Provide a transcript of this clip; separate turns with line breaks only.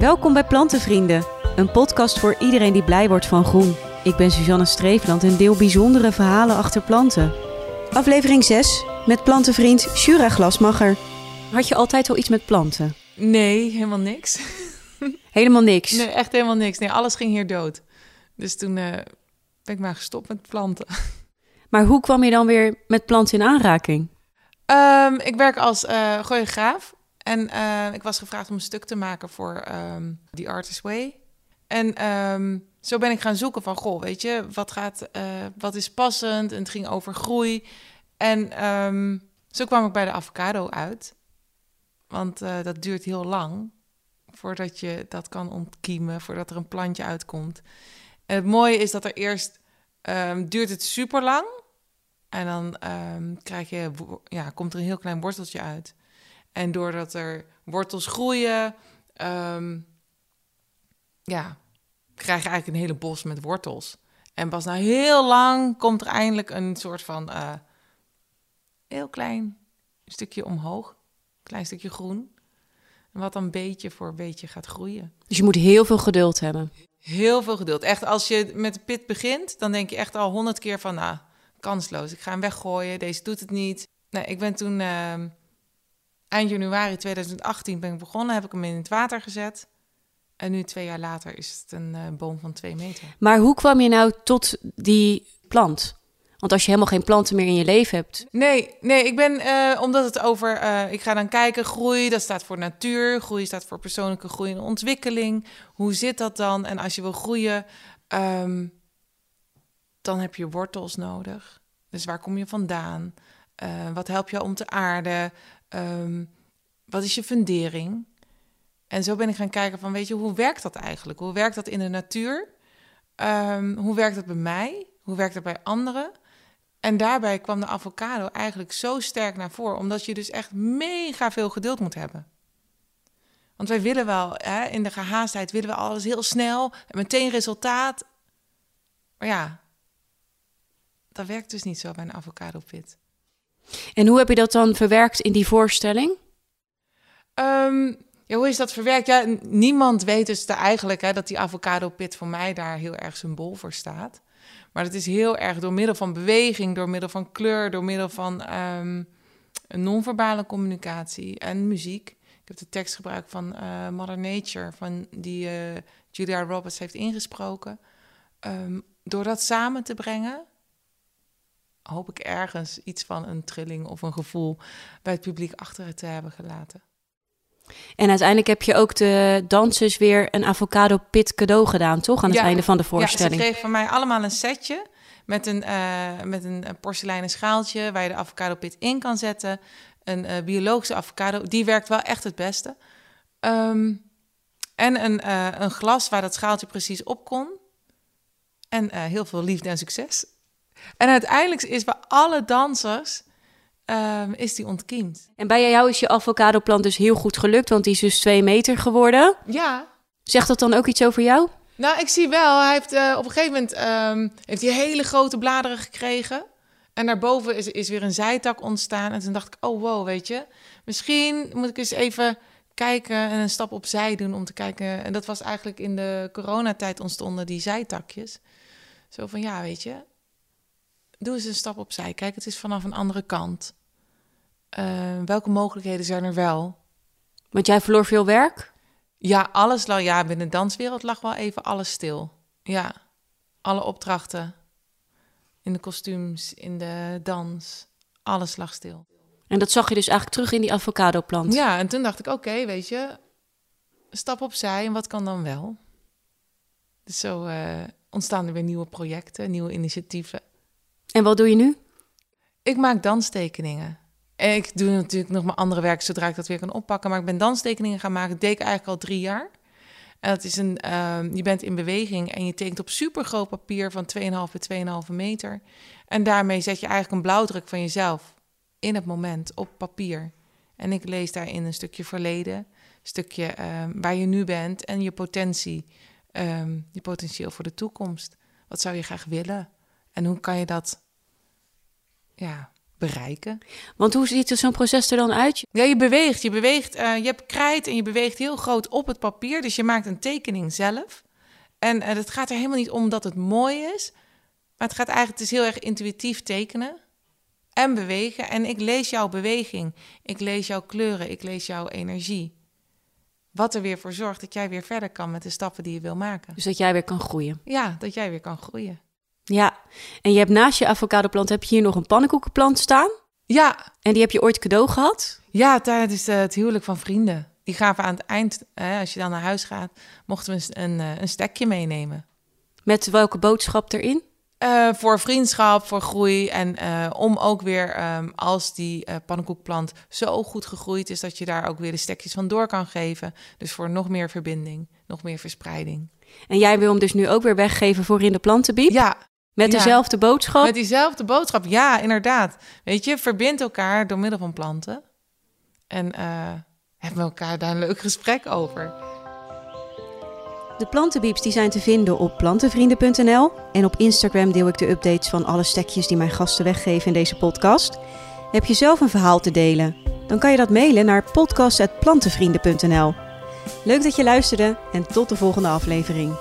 Welkom bij Plantenvrienden, een podcast voor iedereen die blij wordt van groen. Ik ben Suzanne Streefland en deel bijzondere verhalen achter planten. Aflevering 6 met plantenvriend Shura Glasmacher. Had je altijd al iets met planten?
Nee, helemaal niks.
Helemaal niks.
Nee, echt helemaal niks. Nee, alles ging hier dood. Dus toen eh, ben ik maar gestopt met planten.
Maar hoe kwam je dan weer met planten in aanraking?
Ehm, ik werk als choreograaf. En eh, ik was gevraagd om een stuk te maken voor ehm The Artist Way. En ehm, zo ben ik gaan zoeken van, goh, weet je, wat, gaat, eh, wat is passend? En het ging over groei. En ehm, zo kwam ik bij de avocado uit. Want eh, dat duurt heel lang voordat je dat kan ontkiemen, voordat er een plantje uitkomt. Het mooie is dat er eerst ehm, duurt het super lang. En dan ehm, krijg je, ja, komt er een heel klein worteltje uit. En doordat er wortels groeien, ehm, ja, krijg je eigenlijk een hele bos met wortels. En pas na heel lang komt er eindelijk een soort van eh, heel klein stukje omhoog. Klein stukje groen. Wat dan beetje voor beetje gaat groeien.
Dus je moet heel veel geduld hebben.
Heel veel geduld. Echt, als je met de pit begint, dan denk je echt al honderd keer van, nou, kansloos. Ik ga hem weggooien, deze doet het niet. Nee, ik ben toen ehm, eind januari 2018 ben ik begonnen, heb ik hem in het water gezet. En nu twee jaar later is het een eh, boom van twee meter.
Maar hoe kwam je nou tot die plant? Want als je helemaal geen planten meer in je leven hebt,
Nee, nee, ik ben, eh, omdat het over, eh, ik ga dan kijken, groei, dat staat voor natuur, groei staat voor persoonlijke groei en ontwikkeling. Hoe zit dat dan? En als je wil groeien, ehm, dan heb je wortels nodig. Dus waar kom je vandaan? Wat helpt je om te aarden? Ehm, wat is je fundering? En zo ben ik gaan kijken van, weet je, hoe werkt dat eigenlijk? Hoe werkt dat in de natuur? Ehm, hoe werkt dat bij mij? Hoe werkt dat bij anderen? En daarbij kwam de avocado eigenlijk zo sterk naar voren, omdat je dus echt mega veel geduld moet hebben. Want wij willen wel, hè, in de gehaastheid willen we alles heel snel en meteen resultaat. Maar ja, dat werkt dus niet zo bij een avocado pit.
En hoe heb je dat dan verwerkt in die voorstelling?
Ehm, ja, hoe is dat verwerkt? Ja, niemand weet dus eigenlijk hè, dat die avocado pit voor mij daar heel erg symbool voor staat. Maar het is heel erg door middel van beweging, door middel van kleur, door middel van een non-verbale communicatie en muziek. Ik heb de tekst gebruikt van eh, Mother Nature, van die eh, Julia Roberts heeft ingesproken. Ehm, door dat samen te brengen, hoop ik ergens iets van een trilling of een gevoel bij het publiek achter te hebben gelaten.
En uiteindelijk heb je ook de dansers weer een avocado pit cadeau gedaan, toch? Aan het
Ja.
einde van de
Ja,
voorstelling.
ze kregen van mij allemaal een setje met een, eh, met een eh, porseleinen schaaltje waar je de avocado pit in kan zetten. Een eh, biologische avocado, die werkt wel echt het beste. Ehm, en een, een glas waar dat schaaltje precies op kon. En heel veel liefde en succes. En uiteindelijk is bij alle dansers ehm, is die ontkiemd.
En bij jou is je avocado plant dus heel goed gelukt, want die is dus twee meter geworden.
Ja,
Zegt dat dan ook iets over jou?
Nou, ik zie wel. Hij heeft eh, op een gegeven moment ehm, heeft hij hele grote bladeren gekregen. En daarboven is, is weer een zijtak ontstaan. En toen dacht ik, oh wow, weet je. Misschien moet ik eens even kijken en een stap opzij doen om te kijken. En dat was eigenlijk in de coronatijd ontstonden die zijtakjes. Zo van, ja, weet je. Doe eens een stap opzij. Kijk, het is vanaf een andere kant. Eh, welke mogelijkheden zijn er wel?
Want jij verloor veel werk.
Ja, alles lag, ja, binnen de danswereld lag wel even alles stil. Ja, alle opdrachten. In de kostuums, in de dans. Alles lag stil.
En dat zag je dus eigenlijk terug in die avocado plant.
Ja, en toen dacht ik, oké, weet je, stap opzij en wat kan dan wel? Dus zo eh, ontstaan er weer nieuwe projecten, nieuwe initiatieven.
En wat doe je nu?
Ik maak danstekeningen. En ik doe natuurlijk nog mijn andere werk zodra ik dat weer kan oppakken. Maar ik ben danstekeningen gaan maken. Dat deed ik eigenlijk al drie jaar. En dat is een, ehm, je bent in beweging en je tekent op supergroot papier van 2,5 bij 2,5 meter. En daarmee zet je eigenlijk een blauwdruk van jezelf in het moment op papier. En ik lees daarin een stukje verleden, een stukje ehm, waar je nu bent en je potentie, ehm, je potentieel voor de toekomst. Wat zou je graag willen? En hoe kan je dat ja, bereiken.
Want hoe ziet zo'n proces er dan uit?
Ja, je beweegt. Je beweegt. eh, je hebt krijt en je beweegt heel groot op het papier. Dus je maakt een tekening zelf. En eh, het gaat er helemaal niet om dat het mooi is. Maar het gaat eigenlijk, het is heel erg intuïtief tekenen en bewegen. En ik lees jouw beweging. Ik lees jouw kleuren. Ik lees jouw energie. Wat er weer voor zorgt dat jij weer verder kan met de stappen die je wil maken.
Dus dat jij weer kan groeien.
Ja, dat jij weer kan groeien.
Ja, en je hebt naast je avocadoplant heb je hier nog een pannenkoekenplant staan.
Ja,
En die heb je ooit cadeau gehad.
Ja, tijdens eh, het huwelijk van vrienden. Die gaven aan het eind, hè, als je dan naar huis gaat, mochten we een, een, eh, een stekje meenemen.
Met welke boodschap erin?
Eh, voor vriendschap, voor groei en om ook weer, ehm, als die eh, pannenkoekplant zo goed gegroeid is, dat je daar ook weer de stekjes van door kan geven. Dus voor nog meer verbinding, nog meer verspreiding.
En jij wil hem dus nu ook weer weggeven voor in de plantenbiep.
Ja,
Met
ja.
dezelfde boodschap.
met diezelfde boodschap. Ja, inderdaad. Weet je, verbind elkaar door middel van planten. En eh, hebben we elkaar daar een leuk gesprek over.
De plantenbieps die zijn te vinden op plantenvrienden.nl. En op Instagram deel ik de updates van alle stekjes die mijn gasten weggeven in deze podcast. Heb je zelf een verhaal te delen? Dan kan je dat mailen naar podcast.plantenvrienden.nl. Leuk dat je luisterde en tot de volgende aflevering.